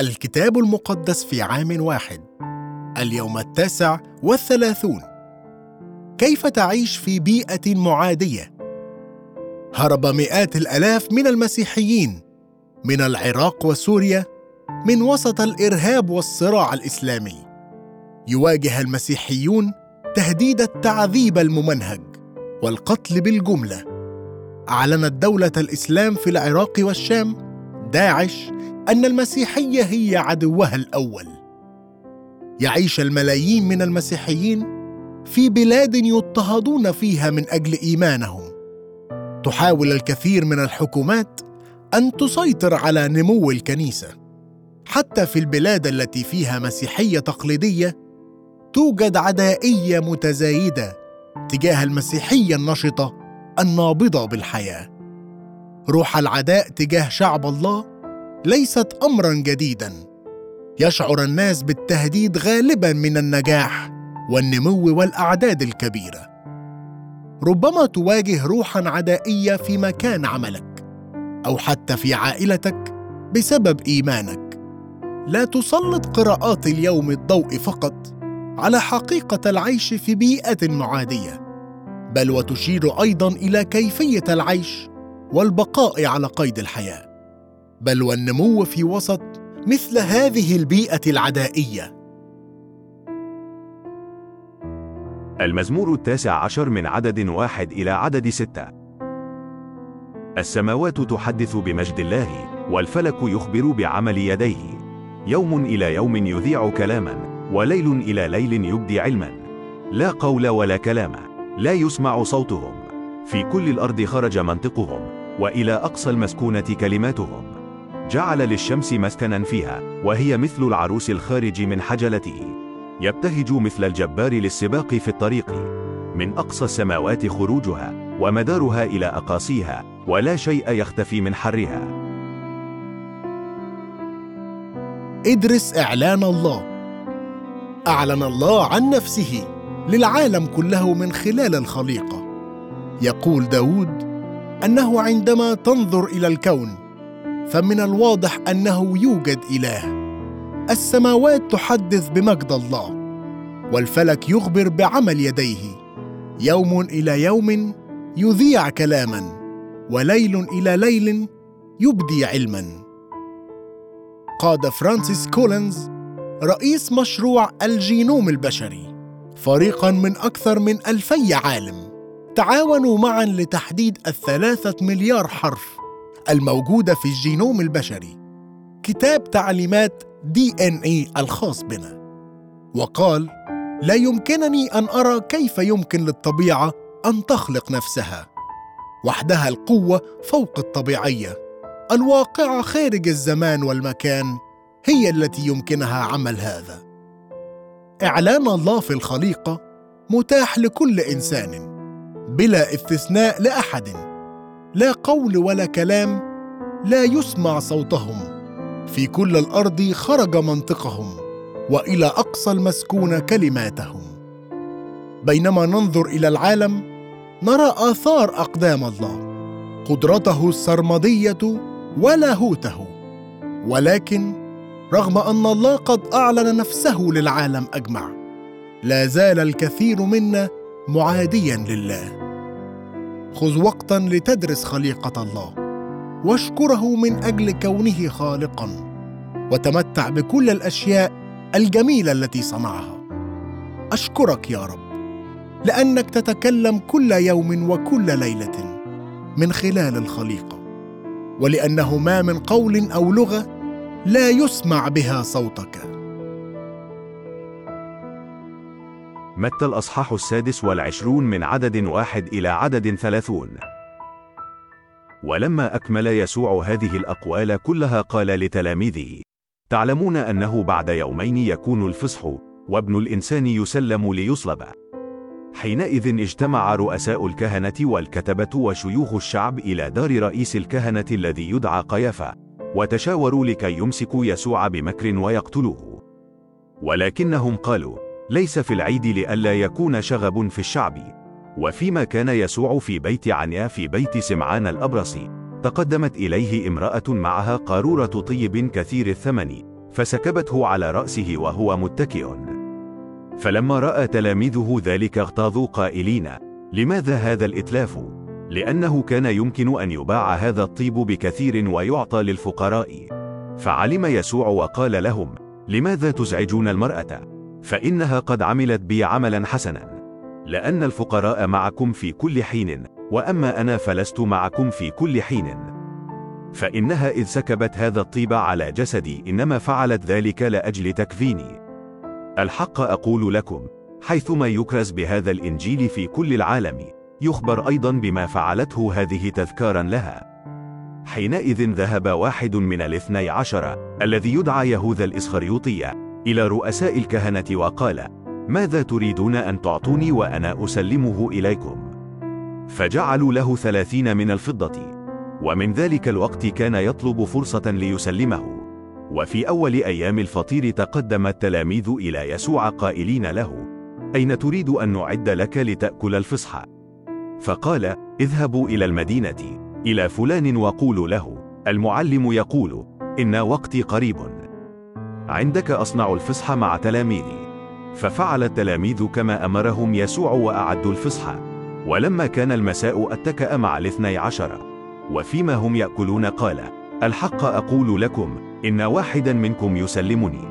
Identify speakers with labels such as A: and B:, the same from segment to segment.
A: الكتاب المقدس في عام واحد. اليوم التاسع والثلاثون. كيف تعيش في بيئة معادية؟ هرب مئات الآلاف من المسيحيين من العراق وسوريا من وسط الإرهاب والصراع الإسلامي. يواجه المسيحيون تهديد التعذيب الممنهج والقتل بالجملة. أعلنت دولة الإسلام في العراق والشام داعش أن المسيحية هي عدوها الأول. يعيش الملايين من المسيحيين في بلاد يضطهدون فيها من أجل إيمانهم. تحاول الكثير من الحكومات أن تسيطر على نمو الكنيسة. حتى في البلاد التي فيها مسيحية تقليدية توجد عدائية متزايدة تجاه المسيحية النشطة النابضة بالحياة. روح العداء تجاه شعب الله ليست امرا جديدا. يشعر الناس بالتهديد غالبا من النجاح والنمو والأعداد الكبيرة. ربما تواجه روحا عدائية في مكان عملك أو حتى في عائلتك بسبب إيمانك. لا تسلط قراءات اليوم الضوء فقط على حقيقة العيش في بيئة معادية بل وتشير أيضا إلى كيفية العيش والبقاء على قيد الحياة. بل والنمو في وسط مثل هذه البيئة العدائية.
B: المزمور التاسع عشر من عدد واحد إلى عدد ستة. السماوات تحدث بمجد الله والفلك يخبر بعمل يديه. يوم إلى يوم يذيع كلاما وليل إلى ليل يبدي علما. لا قول ولا كلام لا يسمع صوتهم. في كل الأرض خرج منطقهم وإلى أقصى المسكونة كلماتهم. جعل للشمس مسكنا فيها وهي مثل العروس الخارج من حجلته. يبتهج مثل الجبار للسباق في الطريق. من أقصى السماوات خروجها ومدارها إلى أقاصيها ولا شيء يختفي من حرها.
A: إدرس إعلان الله. أعلن الله عن نفسه للعالم كله من خلال الخليقة. يقول داود أنه عندما تنظر إلى الكون فمن الواضح أنه يوجد إله. السماوات تحدث بمجد الله والفلك يخبر بعمل يديه. يوم إلى يوم يذيع كلاما وليل إلى ليل يبدي علما. قاد فرانسيس كولينز رئيس مشروع الجينوم البشري فريقا من أكثر من ألفي عالم تعاونوا معا لتحديد الثلاثة مليار حرف. الموجودة في الجينوم البشري. كتاب تعليمات DNA الخاص بنا. وقال لا يمكنني أن أرى كيف يمكن للطبيعة أن تخلق نفسها. وحدها القوة فوق الطبيعية. الواقعة خارج الزمان والمكان هي التي يمكنها عمل هذا. إعلان الله في الخليقة متاح لكل إنسان بلا استثناء لأحد. لا قول ولا كلام لا يسمع صوتهم. في كل الأرض خرج منطقهم وإلى أقصى المسكون كلماتهم. بينما ننظر إلى العالم نرى آثار أقدام الله قدرته السرمدية ولاهوته ولكن رغم أن الله قد أعلن نفسه للعالم أجمع لا زال الكثير منا معاديا لله. خذ وقتا لتدرس خليقة الله واشكره من أجل كونه خالقا وتمتع بكل الأشياء الجميلة التي صنعها. أشكرك يا رب لأنك تتكلم كل يوم وكل ليلة من خلال الخليقة ولأنه ما من قول أو لغة لا يسمع بها صوتك.
B: متى الأصحاح السادس والعشرون من عدد واحد إلى عدد ثلاثون؟ ولما أكمل يسوع هذه الأقوال كلها قال لتلاميذه تعلمون أنه بعد يومين يكون الفصح وابن الإنسان يسلم ليصلب. حينئذ اجتمع رؤساء الكهنة والكتبة وشيوخ الشعب إلى دار رئيس الكهنة الذي يدعى قيافة وتشاوروا لكي يمسكوا يسوع بمكر ويقتلوه. ولكنهم قالوا ليس في العيد لئلا يكون شغب في الشعب وفيما كان يسوع في بيت عنيا في بيت سمعان الأبرص تقدمت إليه امرأة معها قارورة طيب كثير الثمن فسكبته على رأسه وهو متكئ فلما رأى تلاميذه ذلك اغتاظوا قائلين لماذا هذا الإتلاف؟ لأنه كان يمكن أن يباع هذا الطيب بكثير ويعطى للفقراء فعلم يسوع وقال لهم لماذا تزعجون المرأة؟ فإنها قد عملت بي عملا حسنا. لأن الفقراء معكم في كل حين وأما أنا فلست معكم في كل حين. فإنها إذ سكبت هذا الطيب على جسدي إنما فعلت ذلك لأجل تكفيني. الحق أقول لكم حيثما يكرز بهذا الإنجيل في كل العالم يخبر أيضا بما فعلته هذه تذكارا لها. حينئذ ذهب واحد من الاثني عشر الذي يدعى يهوذا الإسخريوطية. إلى رؤساء الكهنة وقال ماذا تريدون أن تعطوني وأنا أسلمه إليكم؟ فجعلوا له ثلاثين من الفضة ومن ذلك الوقت كان يطلب فرصة ليسلمه. وفي أول أيام الفطير تقدم التلاميذ إلى يسوع قائلين له أين تريد أن نعد لك لتأكل الفصح؟ فقال اذهبوا إلى المدينة إلى فلان وقولوا له. المعلم يقول إن وقتي قريب. عندك أصنع الفصح مع تلاميذي ففعل التلاميذ كما أمرهم يسوع وأعدوا الفصح. ولما كان المساء أتكأ مع الاثني عشر. وفيما هم يأكلون قال الحق أقول لكم إن واحدا منكم يسلمني.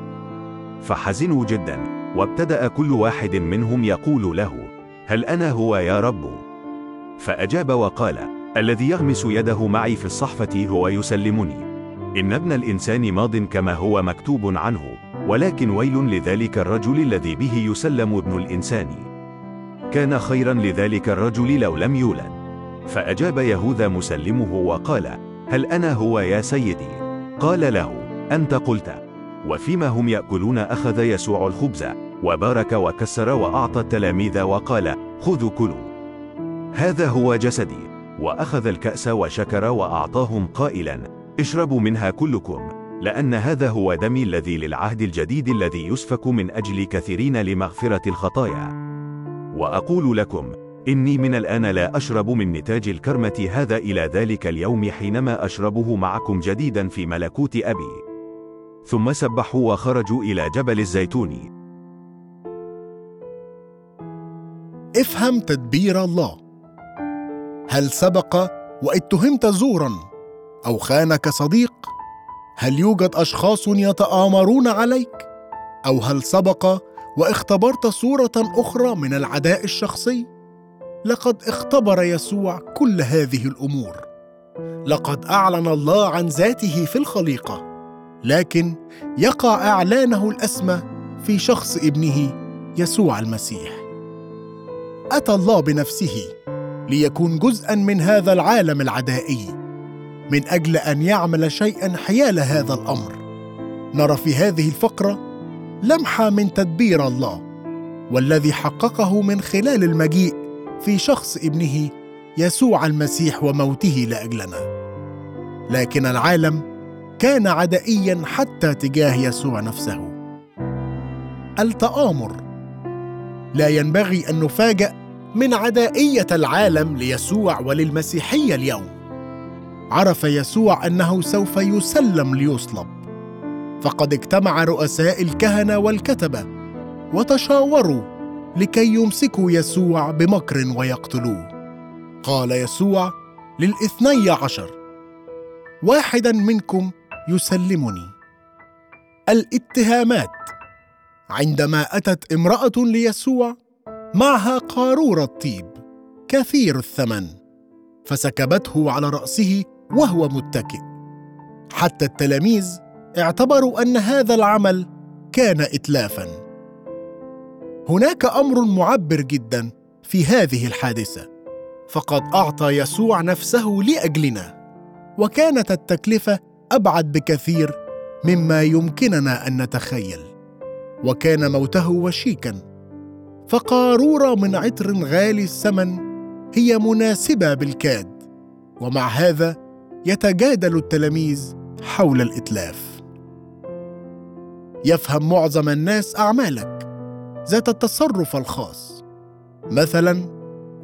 B: فحزنوا جدا وابتدأ كل واحد منهم يقول له هل أنا هو يا رب؟ فأجاب وقال الذي يغمس يده معي في الصحفة هو يسلمني. إن ابن الإنسان ماض كما هو مكتوب عنه ولكن ويل لذلك الرجل الذي به يسلم ابن الإنسان. كان خيرا لذلك الرجل لو لم يولد. فأجاب يهوذا مسلمه وقال هل أنا هو يا سيدي؟ قال له أنت قلت. وفيما هم يأكلون أخذ يسوع الخبز وبارك وكسر وأعطى التلاميذ وقال خذوا كلوا. هذا هو جسدي. وأخذ الكأس وشكر وأعطاهم قائلا اشربوا منها كلكم لأن هذا هو دمي الذي للعهد الجديد الذي يسفك من أجل كثيرين لمغفرة الخطايا. وأقول لكم إني من الآن لا أشرب من نتاج الكرمة هذا إلى ذلك اليوم حينما أشربه معكم جديدا في ملكوت أبي. ثم سبحوا وخرجوا إلى جبل الزيتون.
A: افهم تدبير الله. هل سبق وإتهمت زورا؟ أو خانك صديق؟ هل يوجد أشخاص يتآمرون عليك؟ أو هل سبق واختبرت صورة أخرى من العداء الشخصي؟ لقد اختبر يسوع كل هذه الأمور. لقد أعلن الله عن ذاته في الخليقة لكن يقع إعلانه الأسمى في شخص ابنه يسوع المسيح. أتى الله بنفسه ليكون جزءا من هذا العالم العدائي. من أجل أن يعمل شيئا حيال هذا الأمر. نرى في هذه الفقرة لمحة من تدبير الله والذي حققه من خلال المجيء في شخص ابنه يسوع المسيح وموته لأجلنا. لكن العالم كان عدائيا حتى تجاه يسوع نفسه. التآمر لا ينبغي أن نفاجأ من عدائية العالم ليسوع وللمسيحية اليوم. عرف يسوع أنه سوف يسلم ليصلب. فقد اجتمع رؤساء الكهنة والكتبة وتشاوروا لكي يمسكوا يسوع بمكر ويقتلوه. قال يسوع للاثني عشر واحدا منكم يسلمني. الاتهامات عندما أتت امرأة ليسوع معها قارورة طيب كثير الثمن فسكبته على رأسه وهو متكئ. حتى التلاميذ اعتبروا أن هذا العمل كان اتلافا. هناك أمر معبر جدا في هذه الحادثة. فقد أعطى يسوع نفسه لأجلنا. وكانت التكلفة أبعد بكثير مما يمكننا أن نتخيل. وكان موته وشيكا. فقارورة من عطر غالي الثمن هي مناسبة بالكاد. ومع هذا يتجادل التلاميذ حول الإتلاف. يفهم معظم الناس أعمالك ذات التصرف الخاص. مثلا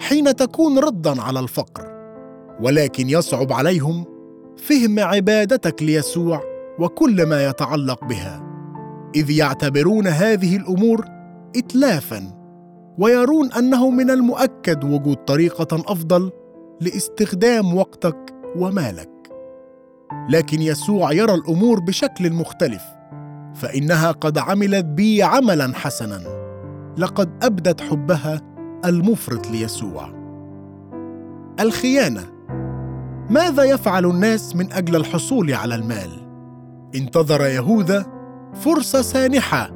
A: حين تكون ردا على الفقر ولكن يصعب عليهم فهم عبادتك ليسوع وكل ما يتعلق بها. إذ يعتبرون هذه الأمور اتلافا ويرون أنه من المؤكد وجود طريقة أفضل لاستخدام وقتك ومالك لكن يسوع يرى الأمور بشكل مختلف فإنها قد عملت بي عملا حسنا. لقد أبدت حبها المفرط ليسوع. الخيانة. ماذا يفعل الناس من أجل الحصول على المال؟ انتظر يهوذا فرصة سانحة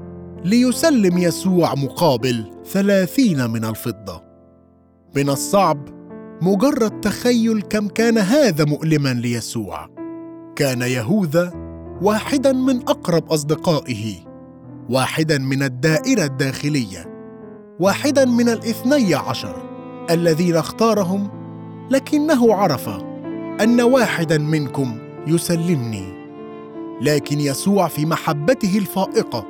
A: ليسلم يسوع مقابل ثلاثين من الفضة. من الصعب مجرد تخيل كم كان هذا مؤلما ليسوع. كان يهوذا واحدا من أقرب أصدقائه واحدا من الدائرة الداخلية واحدا من الاثني عشر الذين اختارهم لكنه عرف أن واحدا منكم يسلمني. لكن يسوع في محبته الفائقة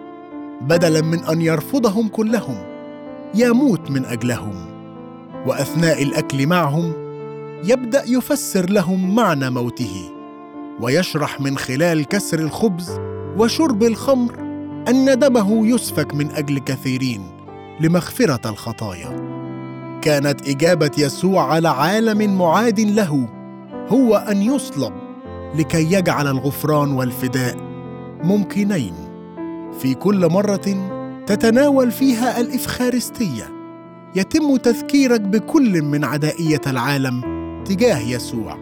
A: بدلا من أن يرفضهم كلهم يموت من أجلهم. وأثناء الأكل معهم يبدأ يفسر لهم معنى موته ويشرح من خلال كسر الخبز وشرب الخمر أن دمه يسفك من أجل كثيرين لمغفرة الخطايا. كانت إجابة يسوع على عالم معاد له هو أن يصلب لكي يجعل الغفران والفداء ممكنين. في كل مرة تتناول فيها الإفخارستية يتم تذكيرك بكل من عدائية العالم تجاه يسوع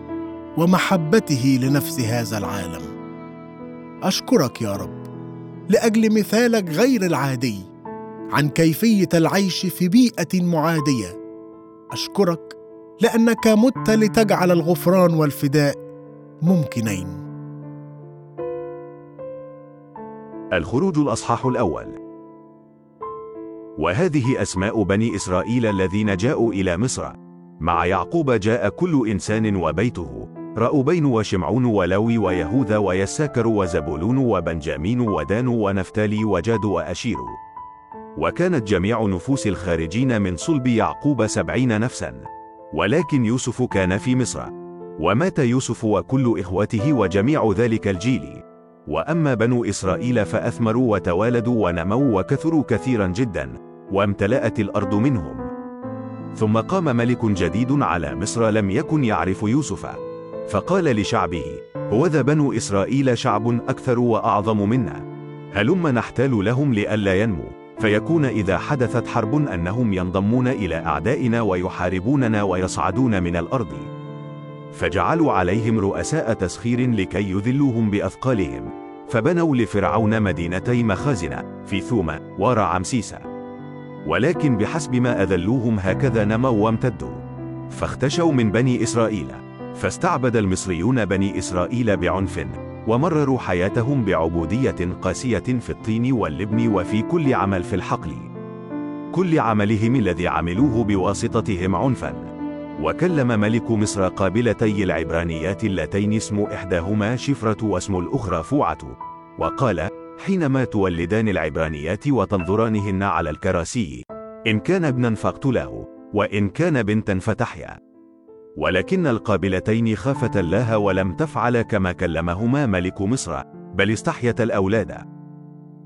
A: ومحبته لنفس هذا العالم. أشكرك يا رب لأجل مثالك غير العادي عن كيفية العيش في بيئة معادية. أشكرك لأنك مت لتجعل الغفران والفداء ممكنين.
B: الخروج الأصحاح الأول. وهذه أسماء بني إسرائيل الذين جاءوا إلى مصر. مع يعقوب جاء كل إنسان وبيته رأوبين وشمعون ولوي ويهوذا ويساكر وزبولون وبنجامين ودان ونفتالي وجاد وأشير. وكانت جميع نفوس الخارجين من صلب يعقوب سبعين نفسا. ولكن يوسف كان في مصر. ومات يوسف وكل إخوته وجميع ذلك الجيل. وأما بنو إسرائيل فأثمروا وتوالدوا ونموا وكثروا كثيرا جدا. وامتلأت الأرض منهم. ثم قام ملك جديد على مصر لم يكن يعرف يوسف. فقال لشعبه هوذا بنو إسرائيل شعب أكثر وأعظم منا. هلم نحتال لهم لئلا ينمو. فيكون إذا حدثت حرب أنهم ينضمون إلى أعدائنا ويحاربوننا ويصعدون من الأرض. فجعلوا عليهم رؤساء تسخير لكي يذلوهم بأثقالهم. فبنوا لفرعون مدينتي مخازن في ثوم ورعمسيس ولكن بحسب ما أذلوهم هكذا نموا وامتدوا. فاختشوا من بني إسرائيل. فاستعبد المصريون بني إسرائيل بعنف ومرروا حياتهم بعبودية قاسية في الطين واللبن وفي كل عمل في الحقل. كل عملهم الذي عملوه بواسطتهم عنفا. وكلم ملك مصر قابلتي العبرانيات اللتين اسم إحداهما شفرة واسم الأخرى فوعة. وقال حينما تولدان العبرانيات وتنظرانهن على الكراسي. إن كان ابنا فاقتلاه وإن كان بنتا فتحيا. ولكن القابلتين خافتا الله ولم تفعل كما كلمهما ملك مصر بل استحيت الأولاد.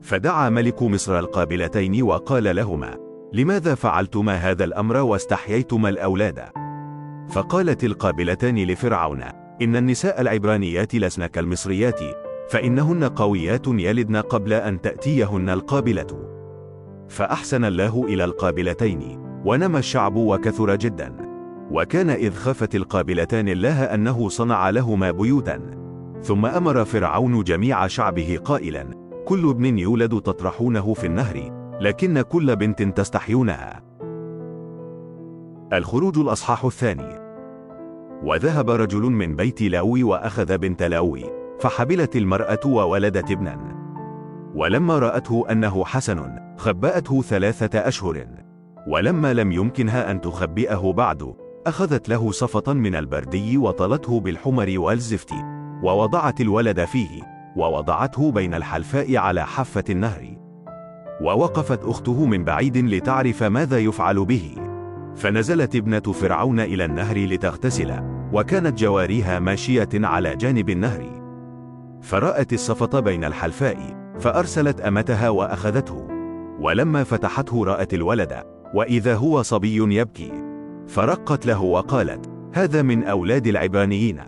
B: فدعا ملك مصر القابلتين وقال لهما لماذا فعلتما هذا الأمر واستحييتما الأولاد؟ فقالت القابلتان لفرعون إن النساء العبرانيات لسن كالمصريات فإنهن قويات يلدن قبل أن تأتيهن القابلة. فأحسن الله إلى القابلتين ونمى الشعب وكثر جدا. وكان إذ خافت القابلتان الله أنه صنع لهما بيوتا. ثم أمر فرعون جميع شعبه قائلا كل ابن يولد تطرحونه في النهر لكن كل بنت تستحيونها. الخروج الأصحاح الثاني. وذهب رجل من بيت لاوي وأخذ بنت لاوي. فحبلت المرأة وولدت ابنا. ولما رأته أنه حسن خبأته ثلاثة أشهر. ولما لم يمكنها أن تخبئه بعد أخذت له صفة من البردي وطلته بالحمر والزفت. ووضعت الولد فيه ووضعته بين الحلفاء على حافة النهر. ووقفت أخته من بعيد لتعرف ماذا يفعل به. فنزلت ابنة فرعون إلى النهر لتغتسل. وكانت جواريها ماشية على جانب النهر. فرأت الصفة بين الحلفاء فأرسلت أمتها وأخذته. ولما فتحته رأت الولد وإذا هو صبي يبكي. فرقت له وقالت هذا من أولاد العبرانيين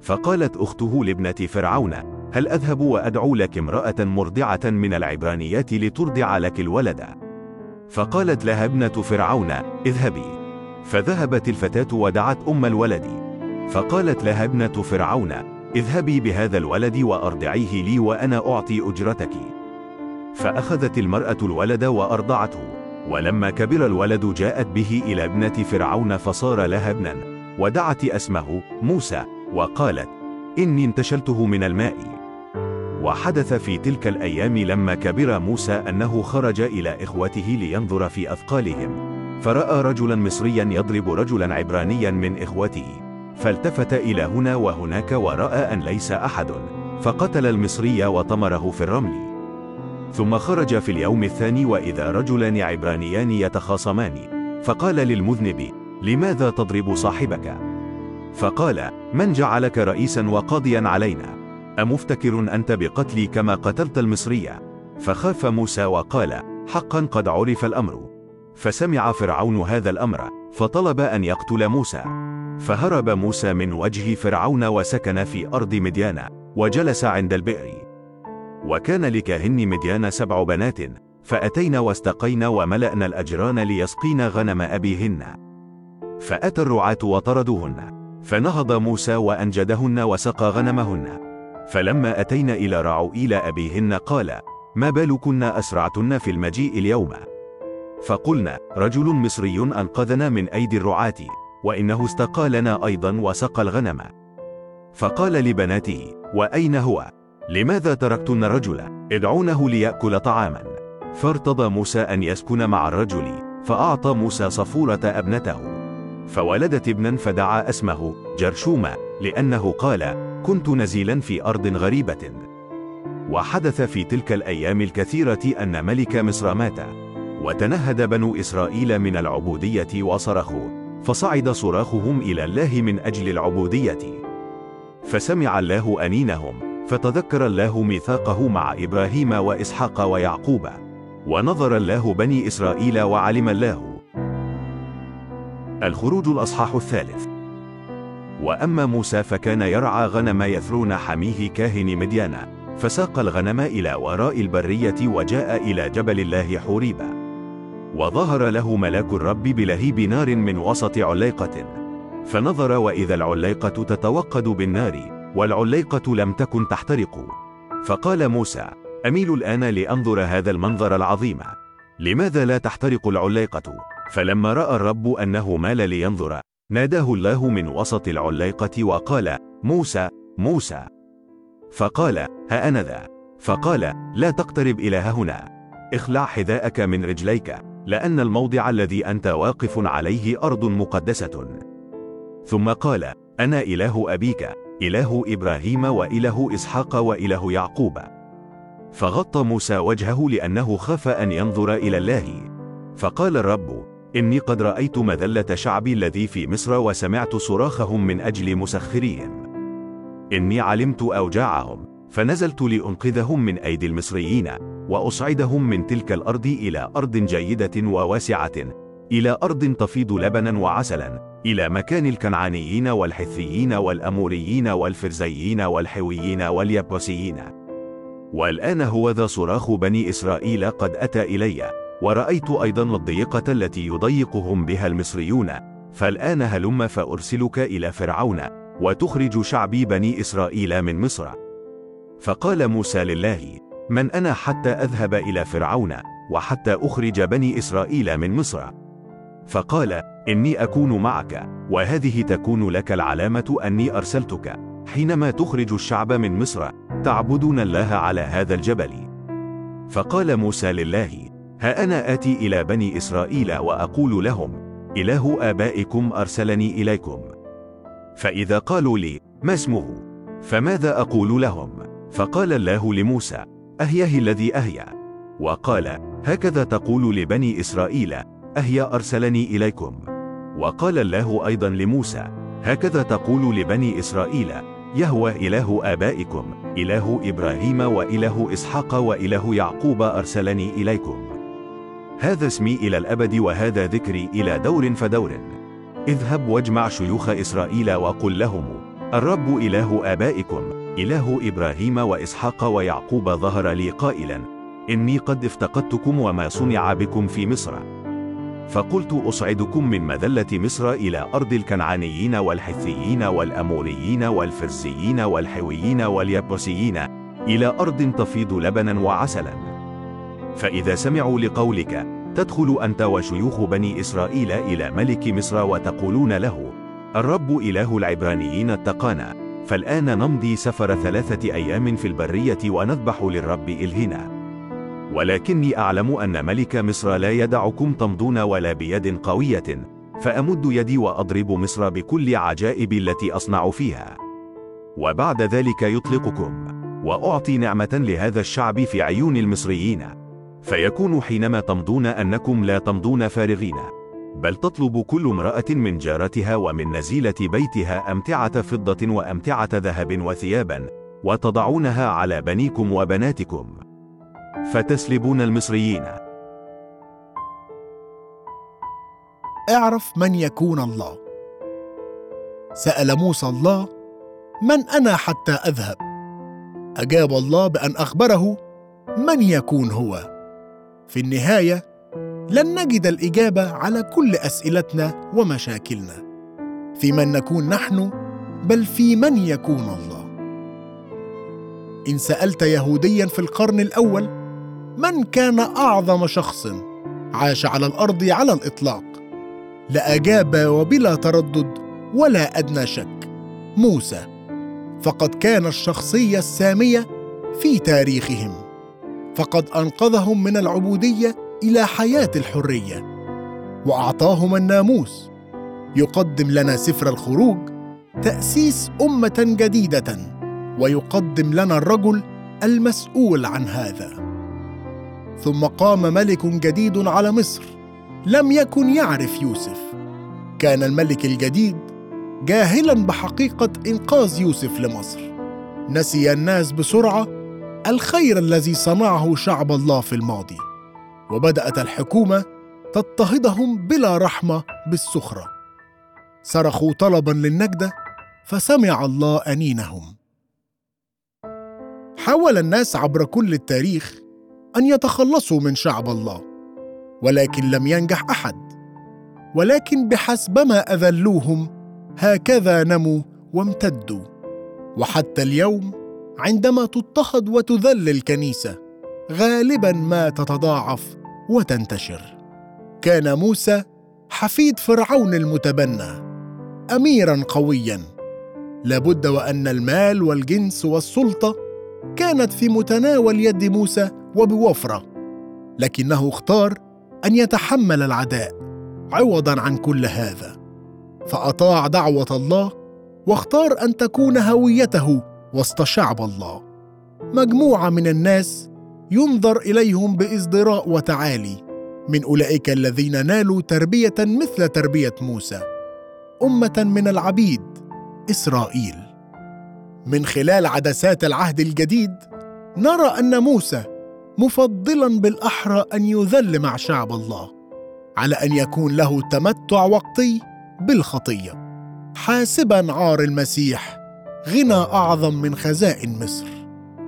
B: فقالت أخته لابنة فرعون هل أذهب وأدعو لك امرأة مرضعة من العبرانيات لترضع لك الولد؟ فقالت لها ابنة فرعون اذهبي. فذهبت الفتاة ودعت أم الولد. فقالت لها ابنة فرعون اذهبي بهذا الولد وأرضعيه لي وأنا أعطي أجرتك. فأخذت المرأة الولد وأرضعته. ولما كبر الولد جاءت به إلى ابنة فرعون فصار لها ابنا. ودعت اسمه موسى وقالت إني انتشلته من الماء. وحدث في تلك الأيام لما كبر موسى أنه خرج إلى إخوته لينظر في أثقالهم. فرأى رجلا مصريا يضرب رجلا عبرانيا من إخوته. فالتفت إلى هنا وهناك ورأى أن ليس أحد فقتل المصري وطمره في الرمل ثم خرج في اليوم الثاني وإذا رجلان عبرانيان يتخاصمان فقال للمذنب لماذا تضرب صاحبك؟ فقال من جعلك رئيسا وقاضيا علينا؟ أمفتكر أنت بقتلي كما قتلت المصرية؟ فخاف موسى وقال حقا قد عرف الأمر فسمع فرعون هذا الأمر فطلب أن يقتل موسى فهرب موسى من وجه فرعون وسكن في أرض مديان وجلس عند البئر. وكان لكاهن مديان سبع بنات فأتينا واستقينا وملأنا الأجران ليسقين غنم أبيهن. فأتى الرعاة وطردوهن. فنهض موسى وأنجدهن وسقى غنمهن. فلما أتينا إلى رعوئيل أبيهن قال ما بالكن أسرعتن في المجيء اليوم؟ فقلنا رجل مصري أنقذنا من أيدي الرعاة. وإنه استقى لنا أيضا وسقى الغنم. فقال لبناته وأين هو؟ لماذا تركتن الرجل؟ ادعونه ليأكل طعاما. فارتضى موسى أن يسكن مع الرجل فأعطى موسى صفورة ابنته. فولدت ابنا فدعا اسمه جرشوما لأنه قال كنت نزيلا في أرض غريبة وحدث في تلك الأيام الكثيرة أن ملك مصر مات وتنهد بنو إسرائيل من العبودية وصرخوا. فصعد صراخهم إلى الله من أجل العبودية. فسمع الله أنينهم فتذكر الله ميثاقه مع إبراهيم وإسحاق ويعقوب ونظر الله بني إسرائيل وعلم الله. الخروج الأصحاح الثالث. وأما موسى فكان يرعى غنم يثرون حميه كاهن مديان فساق الغنم إلى وراء البرية وجاء إلى جبل الله حوريب وظهر له ملاك الرب بلهيب نار من وسط عليقة. فنظر وإذا العليقة تتوقد بالنار والعليقة لم تكن تحترق. فقال موسى أميل الآن لأنظر هذا المنظر العظيم. لماذا لا تحترق العليقة؟ فلما رأى الرب أنه مال لينظر ناداه الله من وسط العليقة وقال موسى موسى. فقال ها أنا ذا. فقال لا تقترب إلى هنا. اخلع حذاءك من رجليك. لأن الموضع الذي أنت واقف عليه أرض مقدسة. ثم قال أنا إله أبيك إله إبراهيم وإله إسحاق وإله يعقوب. فغطى موسى وجهه لأنه خاف أن ينظر إلى الله. فقال الرب إني قد رأيت مذلة شعبي الذي في مصر وسمعت صراخهم من أجل مسخريهم. إني علمت أوجاعهم فنزلت لأنقذهم من أيدي المصريين. وأصعدهم من تلك الأرض إلى أرض جيدة وواسعة إلى أرض تفيض لبنا وعسلا إلى مكان الكنعانيين والحثيين والأموريين والفرزيين والحويين واليبوسيين والآن هو ذا صراخ بني إسرائيل قد أتى إلي ورأيت أيضا الضيقة التي يضيقهم بها المصريون فالآن هلم فأرسلك إلى فرعون وتخرج شعبي بني إسرائيل من مصر. فقال موسى لله من أنا حتى أذهب إلى فرعون وحتى أخرج بني إسرائيل من مصر. فقال إني أكون معك وهذه تكون لك العلامة أني أرسلتك. حينما تخرج الشعب من مصر تعبدون الله على هذا الجبل. فقال موسى لله ها أنا آتي إلى بني إسرائيل وأقول لهم إله آبائكم أرسلني إليكم. فإذا قالوا لي ما اسمه؟ فماذا أقول لهم؟ فقال الله لموسى أهيه الذي أهيا وقال هكذا تقول لبني إسرائيل أهيا أرسلني إليكم. وقال الله أيضا لموسى هكذا تقول لبني إسرائيل يهوى إله آبائكم إله إبراهيم وإله إسحاق وإله يعقوب أرسلني إليكم. هذا اسمي إلى الأبد وهذا ذكري إلى دور فدور. اذهب واجمع شيوخ إسرائيل وقل لهم الرب إله آبائكم إله إبراهيم وإسحاق ويعقوب ظهر لي قائلا إني قد افتقدتكم وما صنع بكم في مصر. فقلت أصعدكم من مذلة مصر إلى أرض الكنعانيين والحثيين والأموريين والفرسيين والحويين واليبوسيين إلى أرض تفيض لبنا وعسلا. فإذا سمعوا لقولك تدخل أنت وشيوخ بني إسرائيل إلى ملك مصر وتقولون له الرب إله العبرانيين اتقانا. فالآن نمضي سفر ثلاثة أيام في البرية ونذبح للرب إلهنا. ولكني أعلم أن ملك مصر لا يدعكم تمضون ولا بيد قوية فأمد يدي وأضرب مصر بكل عجائب التي أصنع فيها. وبعد ذلك يطلقكم وأعطي نعمة لهذا الشعب في عيون المصريين. فيكون حينما تمضون أنكم لا تمضون فارغين. بل تطلب كل امرأة من جارتها ومن نزيلة بيتها أمتعة فضة وأمتعة ذهب وثيابا وتضعونها على بنيكم وبناتكم. فتسلبون المصريين.
A: اعرف من يكون الله. سأل موسى الله من أنا حتى أذهب؟ أجاب الله بأن أخبره من يكون هو؟ في النهاية لن نجد الإجابة على كل أسئلتنا ومشاكلنا. في من نكون نحن بل في من يكون الله. إن سألت يهوديا في القرن الأول من كان أعظم شخص؟ عاش على الأرض على الإطلاق. لاجاب وبلا تردد ولا أدنى شك. موسى. فقد كان الشخصية السامية في تاريخهم. فقد أنقذهم من العبودية إلى حياة الحرية. واعطاهم الناموس. يقدم لنا سفر الخروج تأسيس أمة جديدة. ويقدم لنا الرجل المسؤول عن هذا. ثم قام ملك جديد على مصر. لم يكن يعرف يوسف. كان الملك الجديد جاهلا بحقيقة إنقاذ يوسف لمصر. نسي الناس بسرعة الخير الذي صنعه شعب الله في الماضي. وبدأت الحكومة تضطهدهم بلا رحمة بالسخره صرخوا طلبا للنجدة فسمع الله أنينهم. حاول الناس عبر كل التاريخ أن يتخلصوا من شعب الله ولكن لم ينجح أحد. ولكن بحسبما أذلوهم هكذا نموا وامتدوا. وحتى اليوم عندما تضطهد وتذل الكنيسة غالبا ما تتضاعف وتنتشر. كان موسى حفيد فرعون المتبنى اميرا قويا. لابد وأن المال والجنس والسلطة كانت في متناول يد موسى وبوفرة لكنه اختار أن يتحمل العداء عوضا عن كل هذا. فأطاع دعوة الله واختار أن تكون هويته وسط شعب الله. مجموعة من الناس ينظر إليهم بازدراء وتعالي. من أولئك الذين نالوا تربية مثل تربية موسى أمة من العبيد إسرائيل. من خلال عدسات العهد الجديد نرى أن موسى مفضلا بالأحرى أن يذل مع شعب الله على أن يكون له تمتع وقتي بالخطية. حاسبا عار المسيح غنى أعظم من خزائن مصر.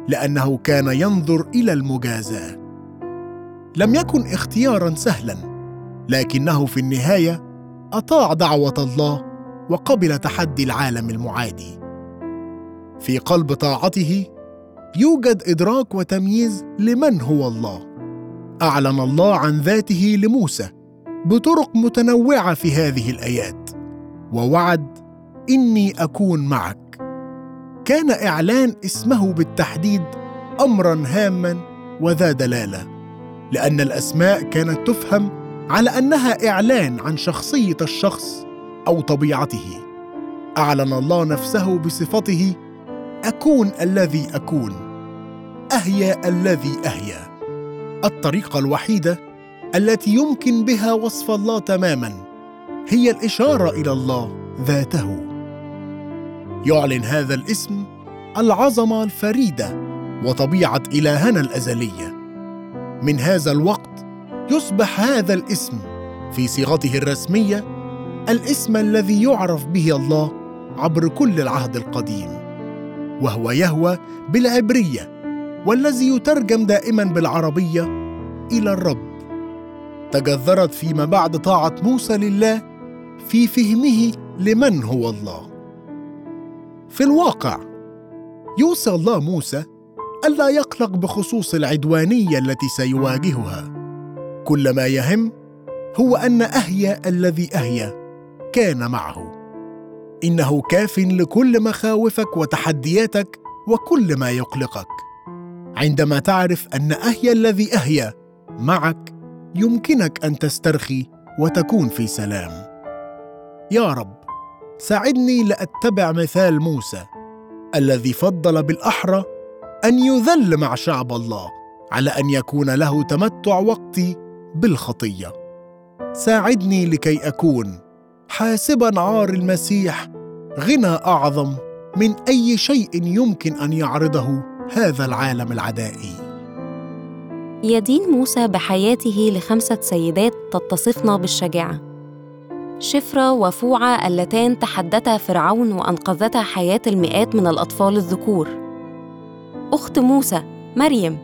A: لأنه كان ينظر إلى المجازاة. لم يكن اختيارا سهلا لكنه في النهاية أطاع دعوة الله وقبل تحدي العالم المعادي. في قلب طاعته يوجد إدراك وتمييز لمن هو الله. أعلن الله عن ذاته لموسى بطرق متنوعة في هذه الآيات ووعد إني أكون معك. كان إعلان اسمه بالتحديد امرا هاما وذا دلالة لأن الأسماء كانت تفهم على أنها إعلان عن شخصية الشخص أو طبيعته. أعلن الله نفسه بصفته أكون الذي أكون. أهيا الذي أهيا. الطريقة الوحيدة التي يمكن بها وصف الله تماما هي الإشارة إلى الله ذاته. يعلن هذا الاسم العظمة الفريدة وطبيعة إلهنا الازليه من هذا الوقت يصبح هذا الاسم في صيغته الرسمية الاسم الذي يعرف به الله عبر كل العهد القديم وهو يهوى بالعبرية والذي يترجم دائما بالعربية إلى الرب. تجذرت فيما بعد طاعة موسى لله في فهمه لمن هو الله. في الواقع. يوصي الله موسى ألا يقلق بخصوص العدوانية التي سيواجهها. كل ما يهم هو أن اهيا الذي اهيا كان معه. إنه كاف لكل مخاوفك وتحدياتك وكل ما يقلقك. عندما تعرف أن اهيا الذي اهيا معك يمكنك أن تسترخي وتكون في سلام. يا رب ساعدني لأتبع مثال موسى الذي فضل بالأحرى أن يذل مع شعب الله على أن يكون له تمتع وقتي بالخطية. ساعدني لكي أكون حاسبا عار المسيح غنى أعظم من أي شيء يمكن أن يعرضه هذا العالم العدائي.
C: يدين موسى بحياته لخمسة سيدات تتصفن بالشجاعة. شفرة وفوعة اللتان تحدتا فرعون وأنقذتا حياة المئات من الأطفال الذكور. أخت موسى مريم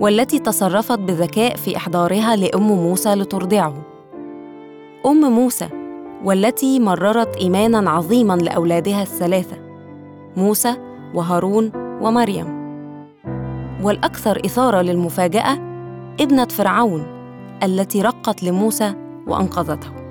C: والتي تصرفت بذكاء في إحضارها لأم موسى لترضعه. أم موسى والتي مررت إيماناً عظيماً لأولادها الثلاثة موسى وهارون ومريم. والأكثر إثارة للمفاجأة ابنة فرعون التي رقت لموسى وأنقذته.